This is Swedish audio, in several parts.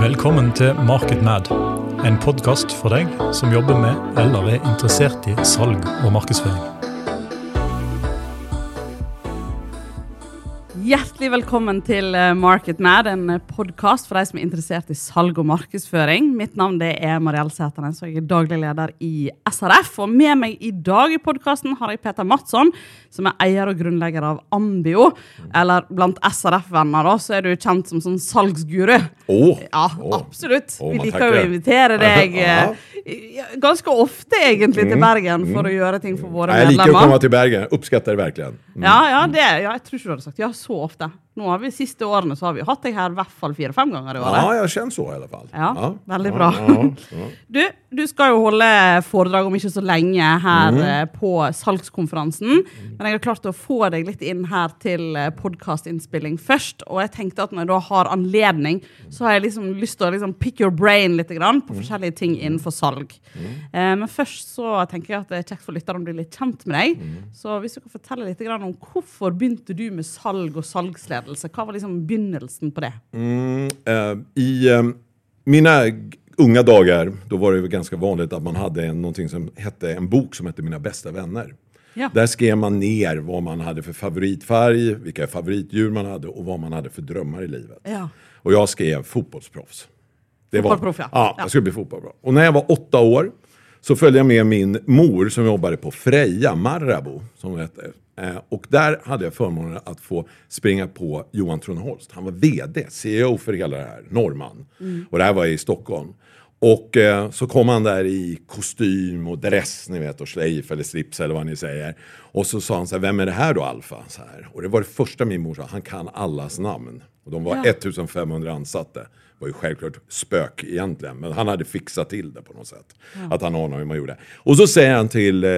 Velkommen til Market Mad, en podkast for deg som jobber med eller er interessert i salg og markedsføring. Hjertelig velkommen til eh, Market Mad, en podkast for de som er interessert i salg og markedsføring. Mitt navn det er Marielle Sæternes, og jeg er daglig leder i SRF. Og med meg i dag i podkasten har jeg Peter Madsson, som er eier og grunnlegger av Ambio. Eller blant SRF-venner så er du kjent som sånn salgsguru. Åh, Ja, åh. absolutt. Åh, Vi liker jo å invitere deg eh, ganske ofte egentlig til Bergen for å gjøre ting for våre Mm. Jag liker medlemmer. komma till Bergen, uppskattar verkligen. Ja, ja, det, ja, jeg tror ikke du hadde sagt ja så ofta. Nå har vi Siste årene så har vi hatt deg her i hvert fall fire-fem ganger i året. Ja, jag känner så i alla fall. Ja, veldig ja, bra. Ja. Du, du skal jo holde foredrag om ikke så lenge her Mm. eh, på salgskonferansen. Men jeg har klart å få deg litt inn her til eh, podkastinnspilling først. Og jeg tenkte at når jeg da har anledning, så har jeg liksom lyst til å liksom pick your brain litt grann på forskjellige ting innenfor salg. Eh, men først så tenker jeg at det er kjekt for lytterne å bli litt kjent med deg. Så hvis du kan fortelle litt grann om hvorfor begynte du med salg og salgsledelse? Hva var liksom begynnelsen på det? Mm, eh, I eh, mina unga dagar, då var det ganska vanligt att man hade en, någonting som hette, en bok som hette Mina bästa vänner. Ja. Där skrev man ner vad man hade för favoritfärg, vilka favoritdjur man hade och vad man hade för drömmar i livet. Ja. Och jag skrev fotbollsproffs. Det var, Fotbollsproff, ja. ja. Ja. jag skulle bli fotbollsproffs. Och när jag var åtta år så följde jag med min mor som jobbade på Freja, Marabou, som hette. Eh, och där hade jag förmånen att få springa på Johan Tronholst. Han var VD, CEO för hela det här, norrman. Och det här var i Stockholm. Och eh, så kom han där i kostym och dress, ni vet, och schleif eller slips eller vad ni säger. Och så sa han så här, vem är det här då Alfa? Så här. Och det var det första min mor sa, han kan allas namn. Och de var Ja. 1500 ansatta. Var ju självklart spök egentligen, men han hade fixat till det på något sätt. Att han anade hur man gjorde. Och så säger han till eh,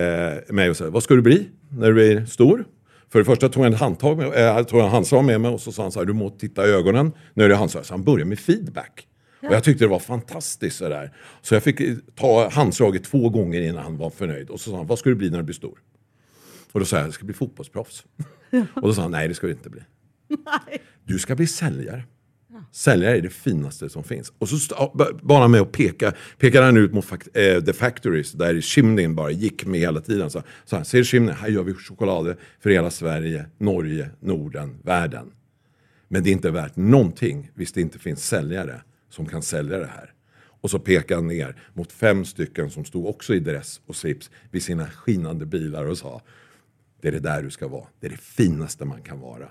mig och säger, vad ska du bli när du blir stor? För det första tog jag en handtag med, äh, tog en handslag med mig och så sa han så här, du må titta i ögonen när du handslag. Så han började med feedback. Och jag tyckte det var fantastiskt sådär. Så jag fick eh, ta handslaget två gånger innan han var förnöjd. Och så sa han, vad ska du bli när du blir stor? Och då sa jag, jag ska bli fotbollsproffs. och då sa han, nej det ska du inte bli. Du ska bli säljare. Säljare är det finaste som finns. Och så bara med att peka, pekade han ut mot fak- äh, The Factories där Chimneyn bara gick med hela tiden. Så, så här, ser du Här gör vi choklad för hela Sverige, Norge, Norden, världen. Men det är inte värt någonting hvis det inte finns säljare som kan sälja det här. Och så pekade han ner mot fem stycken som stod också i dress och slips vid sina skinande bilar och sa det är det där du ska vara. Det är det finaste man kan vara.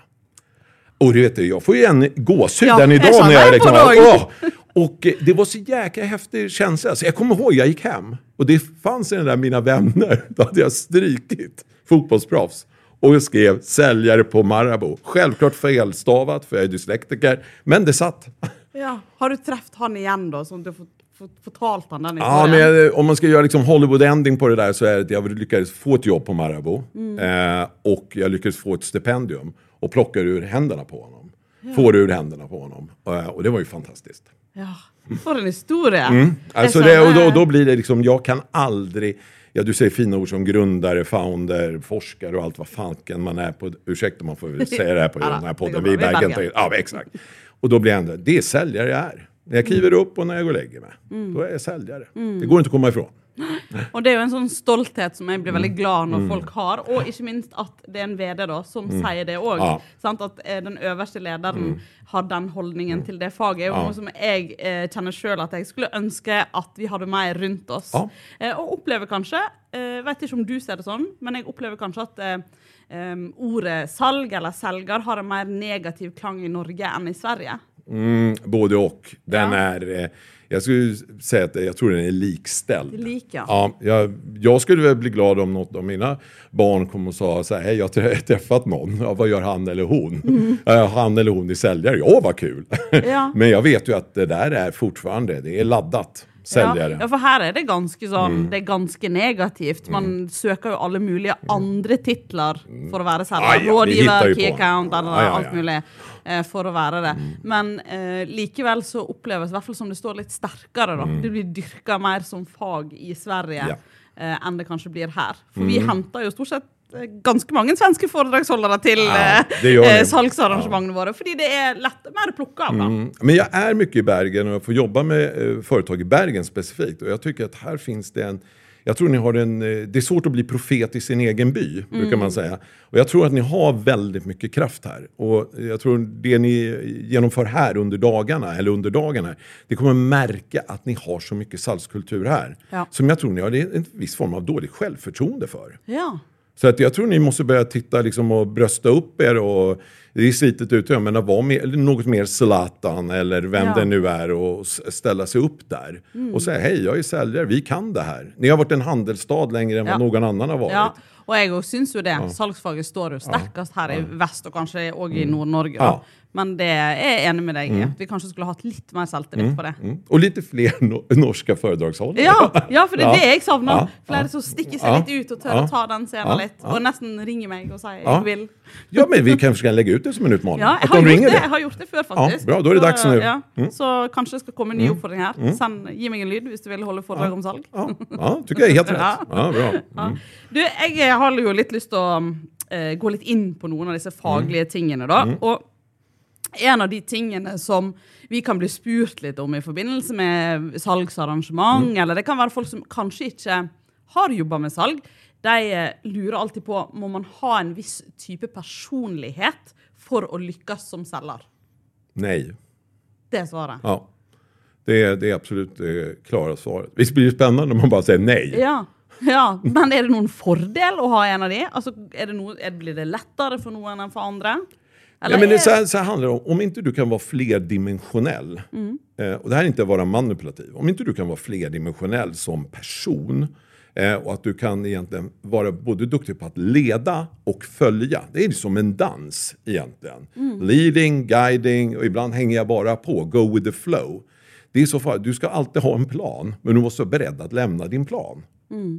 Och du vet, jag får ju en gåshud Ja, än idag när jag liksom, dagen. åh! Och eh, det var så jäkla häftig känsla. Så jag kommer ihåg, jag gick hem och det fanns i den där Mina vänner. Då hade jag strykit fotbollsproffs. Och jag skrev säljare på Marabou. Självklart felstavat för jag är dyslektiker. Men det satt. Ja. Har du träffat han igen då, som du får, får, fortalt han Ja, men eh, om man ska göra liksom Hollywood-ending på det där så är det att jag lyckades få ett jobb på Marabou. Mm. Eh, och jag lyckades få ett stipendium och plocka ur händerna på honom. Få det ur händerna på honom. Eh, och det var ju fantastiskt. Ja. För en historia. Alltså är det, och då, eh, då blir det liksom, jag kan aldrig, ja du säger fina ord som grundare, founder, forskare och allt vad fanken man är på, ursäkta man får väl säga det här på Ja, den här podden, vi. Vi. Bergen. Ja, exakt. Och då blir jag ändå, det är säljare jag är. När jag kliver upp och när jag går och lägger mig, Mm. då är jag säljare. Det går inte att komma ifrån. Og det er jo en sånn stolthet som jeg blir Mm. veldig glad når folk har. Og ikke minst at det er en VD da, som sier det òg. Mm. Ja. Mm. At eh, den øverste lederen har den holdningen til det faget. Ja. noe som jeg eh, kjenner sjøl at jeg skulle ønske at vi hadde mer rundt oss. Ja. Eh, og opplever kanskje, eh, vet ikke om du ser det sånn, men jeg opplever kanskje at eh, em, ordet salg eller selger har en mer negativ klang i Norge enn i Sverige. Mm, både och. Den Ja. är, eh, jag skulle säga att jag tror den är likställd. Lika. Ja, jag, jag skulle väl bli glad om något av mina barn kom och sa så här, hej jag har trä- träffat någon, ja, vad gör han eller hon? Ja, han eller hon är säljare, ja vad kul! Mm. Ja. Men jag vet ju att det där är fortfarande, det är laddat, säljare. Ja, for her er det ganske sånn Det er ganske negativt. Man søker jo alle mulige andre titler for å være selger. Rådgiver, ju key account, eller alt ja. mulig. eh, For å være det. Men eh, likevel så oppleves i hvert fall som det står litt sterkere. da. Det blir dyrka mer som fag i Sverige Ja. eh, enn det kanskje blir her. For vi henter jo stort sett ganske mange svenske foredragsholdere til Ja, eh, eh, det. salgsarrangementene våre. Fordi det er lett, mer å plukke av. Mm. Men jag är mycket i Bergen och jag får jobba med eh, företag i Bergen specifikt. Och jag tycker att här finns det en... Jag tror ni har en... eh, Det är svårt att bli profet i sin egen by, brukar man säga. Och jag tror att ni har väldigt mycket kraft här. Och jag tror det ni genomför här under dagarna, eller under dagen här, det kommer märka att ni har så mycket salskultur här. Ja. Som jag tror ni har en viss form av dåligt självförtroende för. Ja. Så att jag tror ni måste börja titta liksom och brösta upp er och det är slitet ut men att vara mer, något mer Zlatan eller vem Ja. det nu är och ställa sig upp där och säga hej jag är säljare, vi kan det här. Ni har varit en handelsstad längre än Ja. vad någon annan har varit. Ja, jeg òg syns jo det. Salgsfaget står jo sterkest her i vest, og kanskje òg i Nord-Norge. Men det jeg enig med i. At vi kanskje skulle hatt litt mer selvtillit på det. Mm. Och lite fler no norska föredragshållare. Ja, ja, for det Ja. det jeg savner. Ja. Flere som stikker seg Ja. litt ut og tør Ja. ta den scenen Ja. litt. Ja. Og nesten ringer meg og sier Ja. 'jeg vil'. Ja, men vi kanske kan lägga ut det som en utmaning. Ja, att har, de gjort ringer det. jeg har gjort det før, faktisk. bra, da er det dags nå. Ja. Så kanskje det skal komme en ny oppfordring her. Send, gi meg en lyd hvis du vil holde foredrag om salg. Ja, ja, tycker jag är helt rätt. Ja. Bra. Ja. Du, jeg har jo litt lyst til å eh, gå litt inn på noen av disse faglige tingene, da. Og en av de tingene som vi kan bli spurt litt om i forbindelse med salgsarrangement, eller det kan være folk som kanskje ikke har jobba med salg, de eh, lurer alltid på må man ha en viss type personlighet for å lykkes som selger. Nej. Det er svaret. Ja. Det är, det är absolut det klara svaret. Visst blir det spännande om man bara säger nej? Ja. ja, Men er det noen fordel å ha en av de? Altså, er det er, blir det lettere for noen enn for andre? Ja, men det, så, här, så här handlar det om, om inte du kan vara flerdimensionell, eh, och det här är inte att vara manipulativ, om inte du kan vara flerdimensionell som person eh, och att du kan egentligen vara både duktig på att leda och följa. Det är som en dans egentligen. Leading, guiding och ibland hänger jag bara på, go with the flow. Det är så farligt. Du ska alltid ha en plan, men du måste vara beredd att lämna din plan.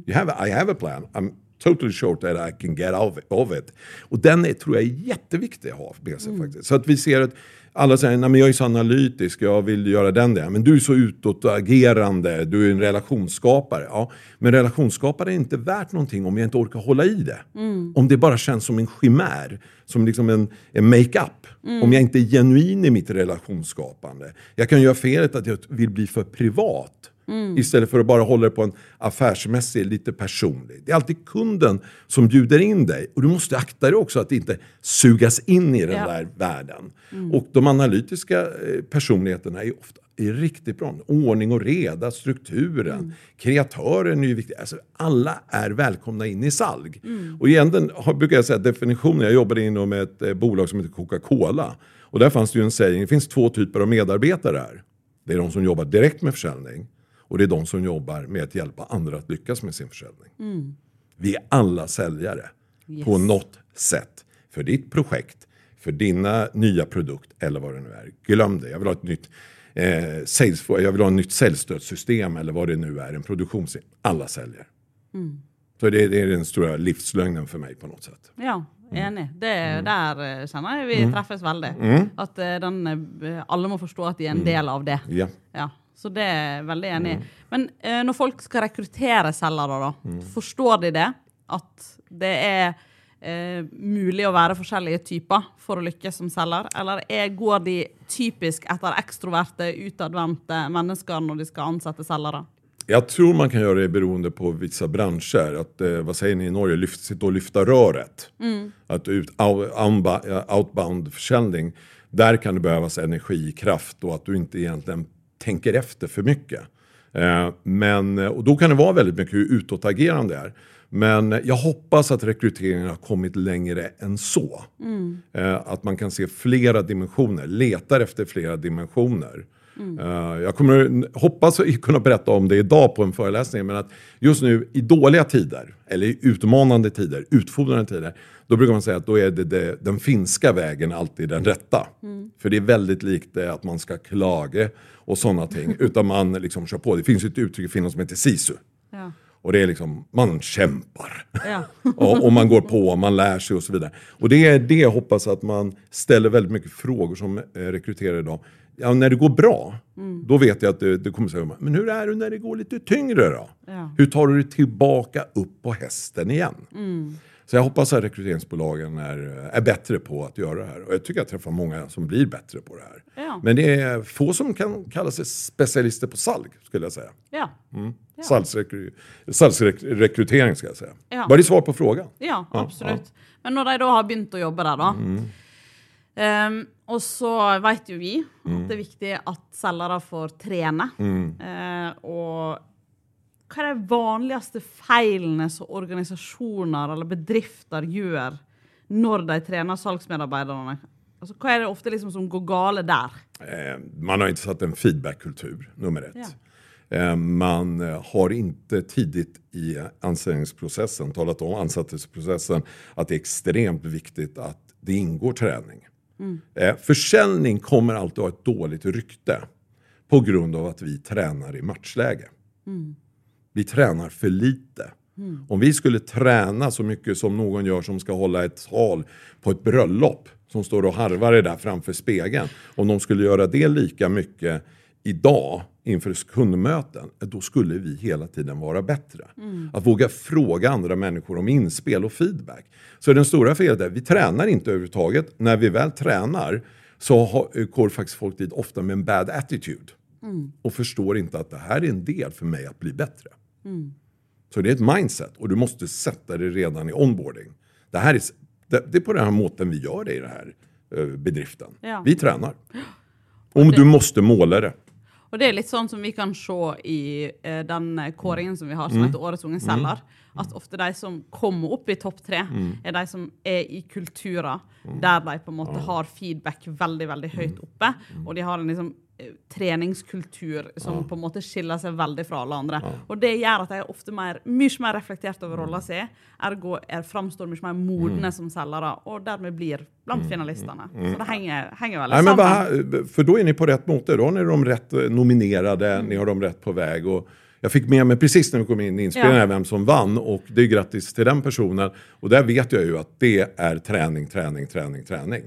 You have, I have a plan. I'm totally sure that I can get of, of it. Och den är, tror jag är jätteviktig att ha med sig faktiskt. Så att vi ser att alla säger, nej men jag är så analytisk, jag vill göra den där. Men du är så utåtagerande, du är en relationsskapare. Ja, men relationsskapare är inte värt någonting om jag inte orkar hålla i det. Om det bara känns som en chimär, som liksom en, en make-up. Om jag inte är genuin i mitt relationsskapande. Jag kan göra felet att jag vill bli för privat. Istället för att bara hålla det på en affärsmässig, lite personlig. Det är alltid kunden som bjuder in dig. Och du måste akta dig också att inte sugas in i den Ja. där världen. Och de analytiska eh, personligheterna är ofta är riktigt bra. Ordning och reda, strukturen, kreatören är ju viktig. Alltså, alla är välkomna in i salg. Och egentligen har- brukar jag säga definitionen, jag jobbade inom ett eh, bolag som heter Coca-Cola. Och där fanns det ju en sägning, det finns två typer av medarbetare här. Det är de som jobbar direkt med försäljning och det är de som jobbar med att hjälpa andra att lyckas med sin försäljning. Vi är alla säljare på Yes. något sätt. För ditt projekt, för dina nya produkt eller vad det nu är. Glöm det, jag vill ha ett nytt eh, sales, jag vill ha ett nytt säljstödssystem eller vad det nu är, en produktions... Alla säljer. Så det, det är den stora livslögnen för mig på något sätt. Ja, enig. Det, Mm. Der eh, kjenner jeg vi treffes veldig. At eh, den, eh, alle må forstå at de er en del av det. Ja. Ja, Så det er veldig enig i. Men eh, når folk skal rekruttere selgere, da, forstår de det? At det er eh, mulig å være forskjellige typer for å lykkes som selger? Eller er, går de typisk etter ekstroverte, utadvendte mennesker når de skal ansette selgere? Jag tror man kan göra det beroende på vissa branscher. Att, eh, vad säger ni i Norge? Lyft, sitta och lyfta röret. Att ut, outba- outbound försäljning. Där kan det behövas energi, kraft och att du inte egentligen tänker efter för mycket. Eh, men, och då kan det vara väldigt mycket hur utåtagerande det är. Men jag hoppas att rekryteringen har kommit längre än så. Eh, att man kan se flera dimensioner, letar efter flera dimensioner. Eh, jag kommer hoppas kunna berätta om det idag på en föreläsning, men att just nu i dåliga tider, eller i utmanande tider, utfordrande tider, då brukar man säga att då är det, det den finska vägen alltid den rätta. För det är väldigt likt det att man ska klaga och sådana ting, utan man liksom kör på. Det finns ju ett uttryck i Finland som heter sisu. Ja. Och det är liksom, man kämpar. Ja. och, och man går på, man lär sig och så vidare. Och det är det jag hoppas att man ställer väldigt mycket frågor som eh, rekryterare idag. Ja, när det går bra, då vet jag att det, det kommer säga, men hur är det när det går lite tyngre då? Ja. Hur tar du dig tillbaka upp på hästen igen? Så jag hoppas att rekryteringsbolagen är, är bättre på att göra det här. Och jag tycker jag träffar många som blir bättre på det här. Ja. Men det är få som kan kalla sig specialister på salg, skulle jag säga. Ja. Ja. Salgsrekry- Salgsrekrytering, ska jag säga. Ja. Var det svar på frågan? Ja, absolutt. Men de da har begynt å jobbe der, da ehm, Og så vet jo vi at det er viktig at selgere får trene. Eh, og hva er de vanligste feilene som organisasjoner eller bedrifter gjør når de trener salgsmedarbeiderne? Altså, hva er det ofte liksom som går gale der? Eh, man har inte satt en feedbackkultur, nummer ett. Eh, man eh, har inte tidigt i anställningsprocessen talat om ansättningsprocessen att det är extremt viktigt att det ingår träning. Eh, försäljning kommer alltid ha ett dåligt rykte på grund av att vi tränar i matchläge. Vi tränar för lite. Om vi skulle träna så mycket som någon gör som ska hålla ett tal på ett bröllop som står och harvar det där framför spegeln. Om de skulle göra det lika mycket idag inför kundmöten, då skulle vi hela tiden vara bättre. Att våga fråga andra människor om inspel och feedback. Så den stora felet är, vi tränar inte överhuvudtaget. När vi väl tränar så har, går faktiskt folk dit ofta med en bad attitude. Och förstår inte att det här är en del för mig att bli bättre. Så det är ett mindset och du måste sätta det redan i onboarding. Det, här är, det, det är på den här måten vi gör det i den här eh, bedriften. Ja. Vi tränar. Om du måste måla det. Og det er litt sånn som vi kan se i eh, den kåringen som vi har, som heter Årets unge selger. At ofte de som kommer opp i topp tre, er de som er i kulturer der de på en måte har feedback veldig veldig høyt oppe. Og de har en liksom eh, treningskultur som på en måte skiller seg veldig fra alle andre. Og det gjør at de er ofte mer, mye mer reflektert over rolla si, ergo er, framstår mye mer modne som selgere, og dermed blir blant finalistene. Så det henger, henger veldig Nej, men vad, för då är ni på rätt måte. Då har ni dem rätt nominerade, ni har dem rätt på väg. Och jag fick med mig precis när vi kom in i inspelningen Ja. vem som vann och det är grattis till den personen. Och där vet jag ju att det är träning, träning, träning, träning.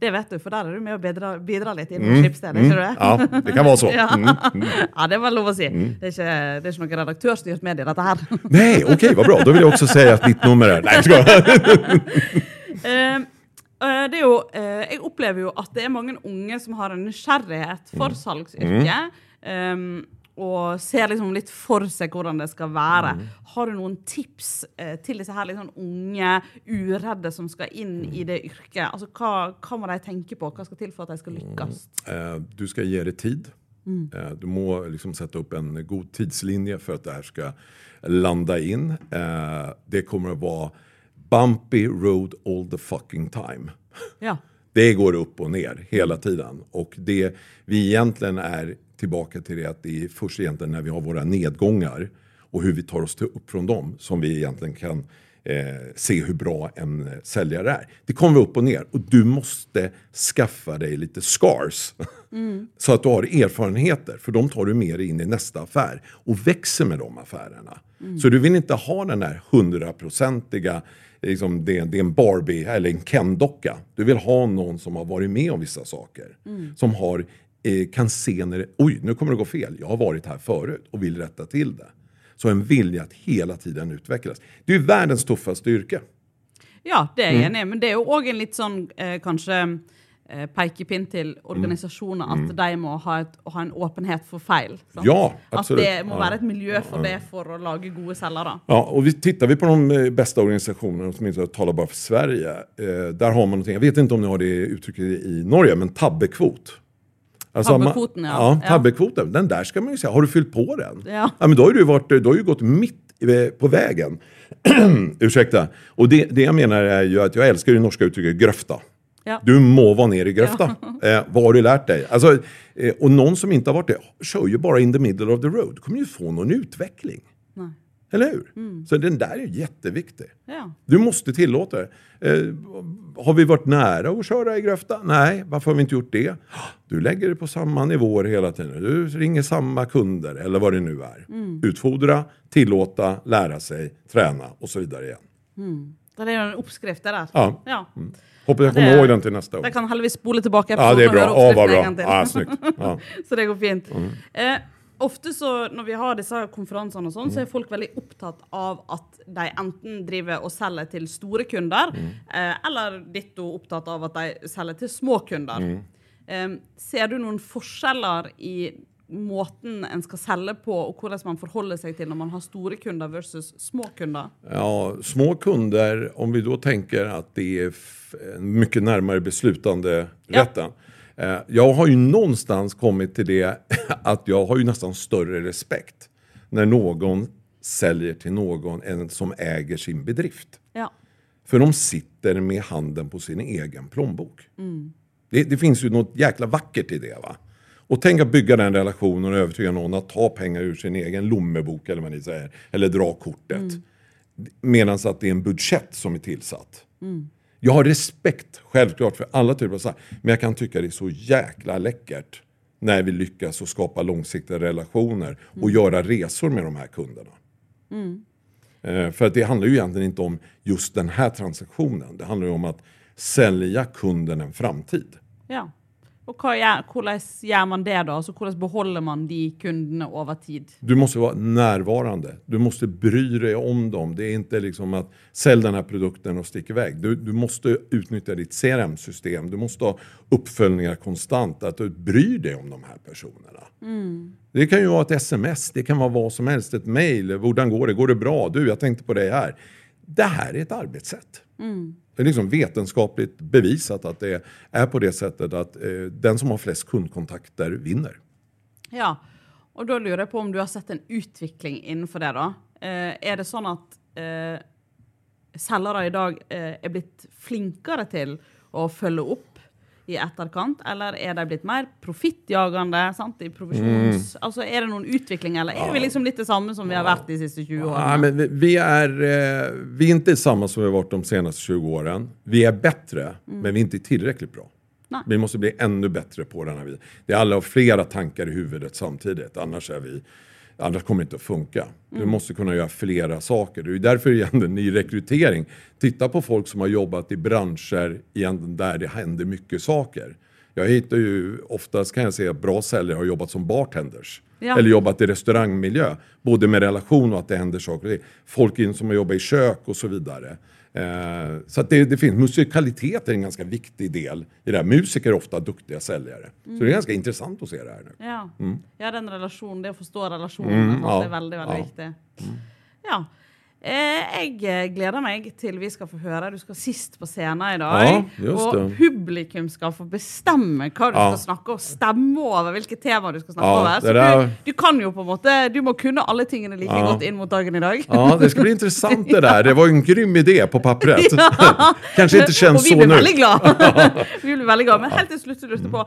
Det vet du, for der er du med å bidra, bidra litt innom Schibsted, er ikke du det? Ja, det kan vara så. Ja. Mm. ja, det var lov å si. Det, er ikke, det er ikke noe redaktørstyrt medie, dette her. Nej, okej, vad bra. Då vill jag också säga att mitt nummer är... Nej, jag. Eh, eh, det er jo, eh, jeg opplever jo at det er mange unge som har en nysgjerrighet for salgsyrket. Um, og ser liksom litt for seg hvordan det skal være. Har du noen tips eh, til disse her litt sånn unge, uredde som skal inn i det yrket? Altså, hva, hva må de tenke på? Hva skal til for at de skal lykkes? Eh, Du ska ge det tid. Eh, Du må liksom sätta upp en god tidslinje för att det här ska landa in. Eh, Det kommer att vara bumpy road all the fucking time. Ja. Det går upp och ner hela tiden. Och det vi egentligen är tillbaka till det att det är först egentligen när vi har våra nedgångar och hur vi tar oss till upp från dem som vi egentligen kan eh, se hur bra en eh, säljare är. Det kommer upp och ner och du måste skaffa dig lite scars. Så att du har erfarenheter, för de tar du med dig in i nästa affär och växer med de affärerna. Så du vill inte ha den här hundraprocentiga, liksom, det, det är en Barbie eller en Ken-docka. Du vill ha någon som har varit med om vissa saker. Som har, kan se när det, oj nu kommer det gå fel, jag har varit här förut och vill rätta till det. Så en vilja att hela tiden utvecklas. Det är världens tuffaste yrke. Ja, det Mm. er jeg enig i, men det er jo òg en litt sånn eh, kanskje eh, pekepinn til organisasjoner at de må ha, et, ha en åpenhet for feil. sant? Mm. Ja, At absolut. det må være et miljø for det for å lage gode selgere. Ja, och vi, tittar vi på de eh, bästa organisationerna, som inte talar bara för Sverige, eh, där har man någonting, jag vet inte om ni har det uttrycket i Norge, men tabbekvot. Alltså, Tabbekvoten, ja. ja. Ja. tabbekvoten, den där ska man ju säga, har du fyllt på den? Ja. men då har du, varit, du har ju gått mitt i- på vägen. Ursäkta. Och det, det jag menar är ju att jag älskar det norska uttrycket gröfta. Ja. Du må vara ner i gröfta. Eh, vad har du lärt dig? Alltså, eh, och någon som inte har varit det, kör ju bara in the middle of the road. kommer ju få någon utveckling. Nej. Eller hur? Så den där är jätteviktig. Ja. Du måste tillåta det. Eh, har vi varit nära att köra i gröfta? Nej, varför har vi inte gjort det? Du lägger det på samma nivåer hela tiden. Du ringer samma kunder eller vad det nu är. Utfodra, tillåta, lära sig, träna och så vidare igen. Det er jo en oppskrift, det der. Ja. Ja. Hoppas jag det- kommer ihåg den till nästa år. Jeg kan heldigvis spole tilbake Ja, det är bra. Ja, vad bra. Ja, snyggt. Ja. Så det går fint. Eh, ofte så når vi har disse konferansene, og sånn, så er folk veldig opptatt av at de enten driver og selger til store kunder, eh, eller ditto opptatt av at de selger til små kunder. Eh, ser du noen forskjeller i måten en skal selge på, og hvordan man forholder seg til når man har store kunder versus små kunder? Ja, små kunder, om vi då tänker att det är mycket närmare beslutande Ja. rätten. Eh, Jag har ju någonstans kommit till det att jag har ju nästan större respekt när någon säljer till någon än som äger sin bedrift. Ja. För de sitter med handen på sin egen plånbok. Det, det finns ju något jäkla vackert i det. va? Och tänk att bygga den relationen och övertyga någon att ta pengar ur sin egen lommebok eller vad ni säger. Eller dra kortet. Medan att det är en budget som är tillsatt. Jag har respekt självklart för alla typer av här, Men jag kan tycka det är så jäkla läckert när vi lyckas att skapa långsiktiga relationer och göra resor med de här kunderna. Eh, För att det handlar ju egentligen inte om just den här transaktionen. Det handlar ju om att sälja kunden en framtid. ja. Og hva hvordan gjør man det, da? Altså, hvordan beholder man de kundene over tid? Du måste vara närvarande. Du måste bry dig om dem. Det är inte liksom att sälj den här produkten och stick iväg. Du, du måste utnyttja ditt CRM-system. Du måste ha uppföljningar konstant. Att du bryr dig om de här personerna. Det kan ju vara ett sms, det kan vara vad som helst. Ett mail. Hur går det? Går det bra? Du, jag tänkte på dig här. Det här är ett arbetssätt. Det är liksom vetenskapligt bevisat att det är på det sättet att eh, den som har flest kundkontakter vinner. Ja, og da lurer jeg på om du har sett en utvikling innenfor det, da. Eh, er det sånn at eh, selgere i dag eh, er blitt flinkere til å følge opp i etterkant, eller er de blitt mer profittjagende? sant, i provisjons... Altså, Er det noen utvikling, eller er vi liksom litt det samme som vi har vært de siste 20 Ja, årene? men vi, vi, är, eh, vi är inte samma som vi har varit de senaste 20 åren. Vi är bättre, men vi är inte tillräckligt bra. Nej. Vi måste bli ännu bättre på den här vid. Det är alla har flera tankar i huvudet samtidigt, annars, är vi, annars kommer det inte att funka. Du måste kunna göra flera saker. Det är därför egentligen i rekrytering, titta på folk som har jobbat i branscher egentligen där det händer mycket saker. Jag hittar ju, oftast kan jag säga att bra säljare har jobbat som bartenders. Ja. Eller jobbat i restaurangmiljö. Både med relation och att det händer saker. Folk in som har jobbat i kök och så vidare. Eh, så att det, det finns, musikalitet är en ganska viktig del i det här. Musiker är ofta duktiga säljare. Så det är ganska intressant att se det här nu. Ja. ja, den relasjonen, det å forstå relasjonen, Mm, ja, det er veldig, veldig ja. viktig. Ja. Eh, jeg eh, gleder meg til vi skal få høre. Du skal sist på scenen i dag. Ja, og publikum skal få bestemme hva du Ja. skal snakke og stemme over. hvilke tema du skal snakke Ja, over. Så der- du, du kan jo på en måte Du må kunne alle tingene like godt inn mot dagen i dag. Ja, det ska bli intressant det där. Det var en grym idé på pappret. Kanske inte og känns vi så blir nu. veldig glad. vi blir veldig glad. Men helt til slutt lurte jeg på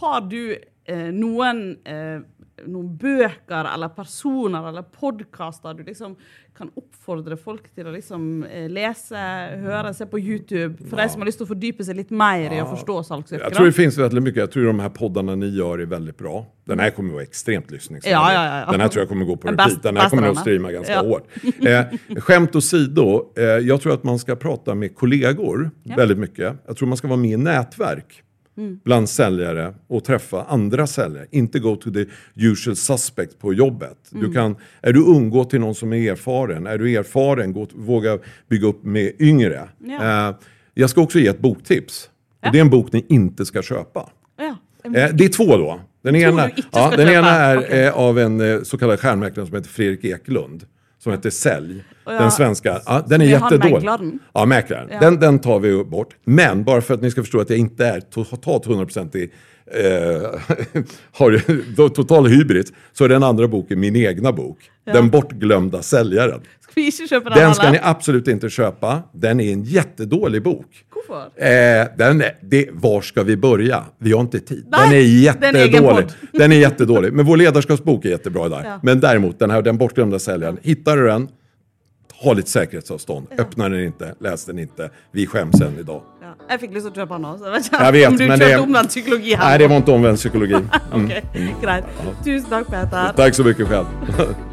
Har du eh, noen eh, noen bøker eller personer eller podkaster du liksom kan oppfordre folk til å liksom eh, lese, høre, se på YouTube? For de som har lyst til å fordype seg litt mer i å forstå Jag salgsyrket? tror det finns väldigt mycket. Jag tror de här poddarna ni gör är väldigt bra. Den här kommer att vara extremt lyssningsvärd. Ja, ja, ja, ja. Den här tror jag kommer gå på repeat. Den här kommer att denna. streama ganska Ja. hårt. Eh, skämt åsido, eh, jag tror att man ska prata med kollegor väldigt mycket. Jag tror man ska vara med i nätverk Mm. bland säljare och träffa andra säljare. Inte go to the usual suspect på jobbet. Mm. Du kan, är du ung, gå till någon som är erfaren. Är du erfaren, gå, våga bygga upp med yngre. Ja. Eh, jag ska också ge ett boktips. Ja. Och det är en bok ni inte ska köpa. Ja. Eh, det är två då. Den ena, ja, den ena är Okej. eh, av en eh, så kallad stjärnmäklare som heter Fredrik Eklund. Som heter Sälj. Jag- Den svenska. Ja, den är jättedålig. Ja, mäklaren. Ja. Den, den tar vi bort. Men bara för att ni ska förstå att jag inte är totalt 100% i eh, har total hybris så är den andra boken min egna bok. Den bortglömda säljaren. Kjøpe den, Den ska ni absolut inte köpa. Den är en jättedålig bok. Eh, den är, det, var ska vi börja? Vi har inte tid. Nej, den är den jättedålig. podd. Den är jättedålig. Men vår ledarskapsbok är jättebra där. Ja. Men däremot, den här Den bortglömda säljaren. Hittar du den, ha lite säkerhetsavstånd. Öppna den inte, läs den inte. Vi skäms än idag. Ja. Lyst til å kjøpe den nå, så jeg vet om du men det- om den psykologien. Nej, det var inte omvänd psykologi. Mm. Ok, Greit. Tusen takk, Peter. Tack så mycket själv.